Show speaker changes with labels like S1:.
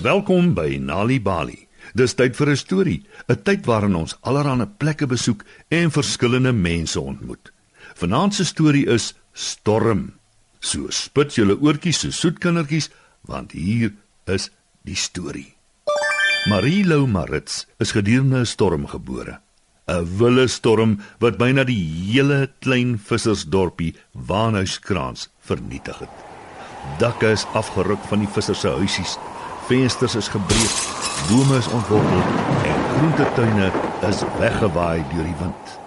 S1: Welkom by Nali Bali. Dis tyd vir 'n storie, 'n tyd waarin ons allerlei plekke besoek en verskillende mense ontmoet. Vanaand se storie is Storm. So spit julle oortjies so soet kindertjies, want hier is die storie. Marie Lou Marits is gedurende 'n storm gebore. 'n Wille storm wat byna die hele klein vissersdorpie Waanhuiskraans vernietig het. Dakke is afgeruk van die vissers se huisies. Vensters is gebreek, bome is ontwortel en groentetuine is weggewaai deur die wind.